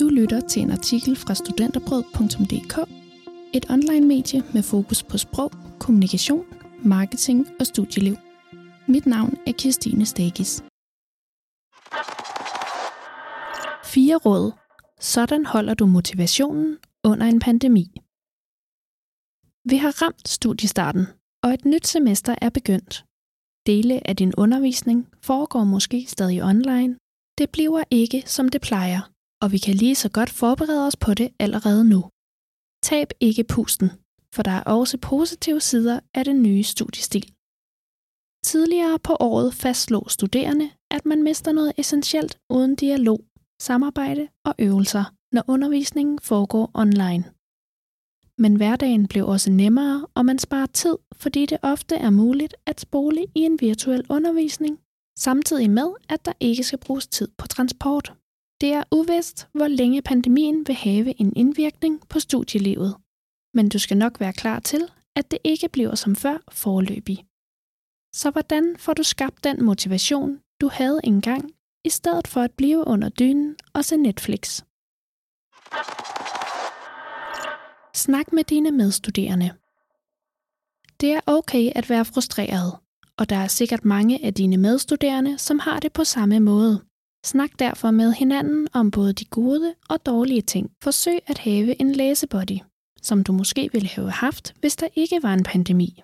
Du lytter til en artikel fra studenterbrød.dk, et online-medie med fokus på sprog, kommunikation, marketing og studieliv. Mit navn er Kirstine Stagis. Fire råd. Sådan holder du motivationen under en pandemi. Vi har ramt studiestarten, og et nyt semester er begyndt. Dele af din undervisning foregår måske stadig online. Det bliver ikke, som det plejer, og vi kan lige så godt forberede os på det allerede nu. Tab ikke pusten, for der er også positive sider af den nye studiestil. Tidligere på året fastslog studerende, at man mister noget essentielt uden dialog, samarbejde og øvelser, når undervisningen foregår online. Men hverdagen blev også nemmere, og man sparer tid, fordi det ofte er muligt at spole i en virtuel undervisning, samtidig med, at der ikke skal bruges tid på transport. Det er uvist, hvor længe pandemien vil have en indvirkning på studielivet. Men du skal nok være klar til, at det ikke bliver som før forløbig. Så hvordan får du skabt den motivation, du havde engang, i stedet for at blive under dynen og se Netflix? Snak med dine medstuderende. Det er okay at være frustreret, og der er sikkert mange af dine medstuderende, som har det på samme måde. Snak derfor med hinanden om både de gode og dårlige ting. Forsøg at have en læsebody, som du måske ville have haft, hvis der ikke var en pandemi.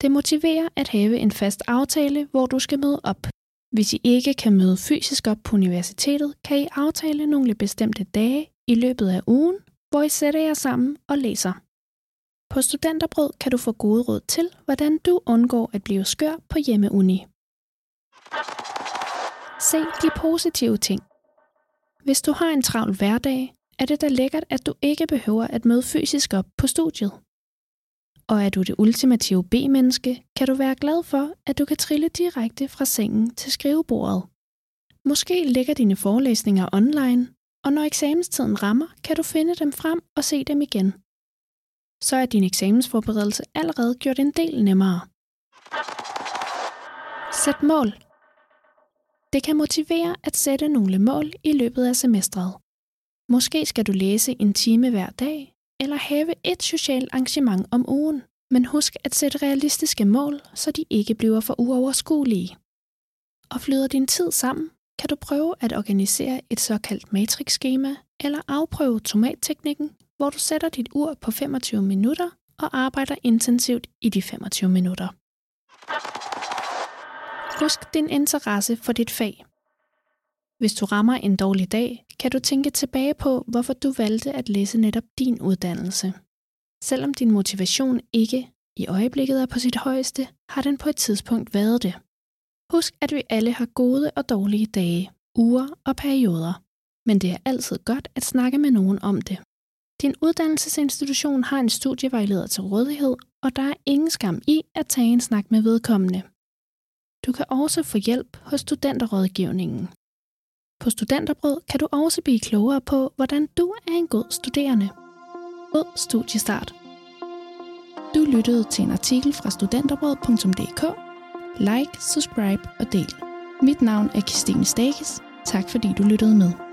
Det motiverer at have en fast aftale, hvor du skal møde op. Hvis I ikke kan møde fysisk op på universitetet, kan I aftale nogle bestemte dage i løbet af ugen, hvor I sætter jer sammen og læser. På Studenterbrød kan du få gode råd til, hvordan du undgår at blive skør på hjemmeuni. Se de positive ting. Hvis du har en travl hverdag, er det da lækkert, at du ikke behøver at møde fysisk op på studiet. Og er du det ultimative B-menneske, kan du være glad for, at du kan trille direkte fra sengen til skrivebordet. Måske ligger dine forelæsninger online, og når eksamenstiden rammer, kan du finde dem frem og se dem igen. Så er din eksamensforberedelse allerede gjort en del nemmere. Sæt mål. Det kan motivere at sætte nogle mål i løbet af semestret. Måske skal du læse en time hver dag, eller have et socialt arrangement om ugen. Men husk at sætte realistiske mål, så de ikke bliver for uoverskuelige. Og flyder din tid sammen, kan du prøve at organisere et såkaldt matrixskema eller afprøve tomatteknikken, hvor du sætter dit ur på 25 minutter og arbejder intensivt i de 25 minutter. Husk din interesse for dit fag. Hvis du rammer en dårlig dag, kan du tænke tilbage på, hvorfor du valgte at læse netop din uddannelse. Selvom din motivation ikke i øjeblikket er på sit højeste, har den på et tidspunkt været det. Husk, at vi alle har gode og dårlige dage, uger og perioder, men det er altid godt at snakke med nogen om det. Din uddannelsesinstitution har en studievejleder til rådighed, og der er ingen skam i at tage en snak med vedkommende. Du kan også få hjælp hos studenterrådgivningen. På Studenterbrød kan du også blive klogere på, hvordan du er en god studerende. God studiestart. Du lyttede til en artikel fra studenterbrød.dk Like, subscribe og del. Mit navn er Christine Stakes. Tak fordi du lyttede med.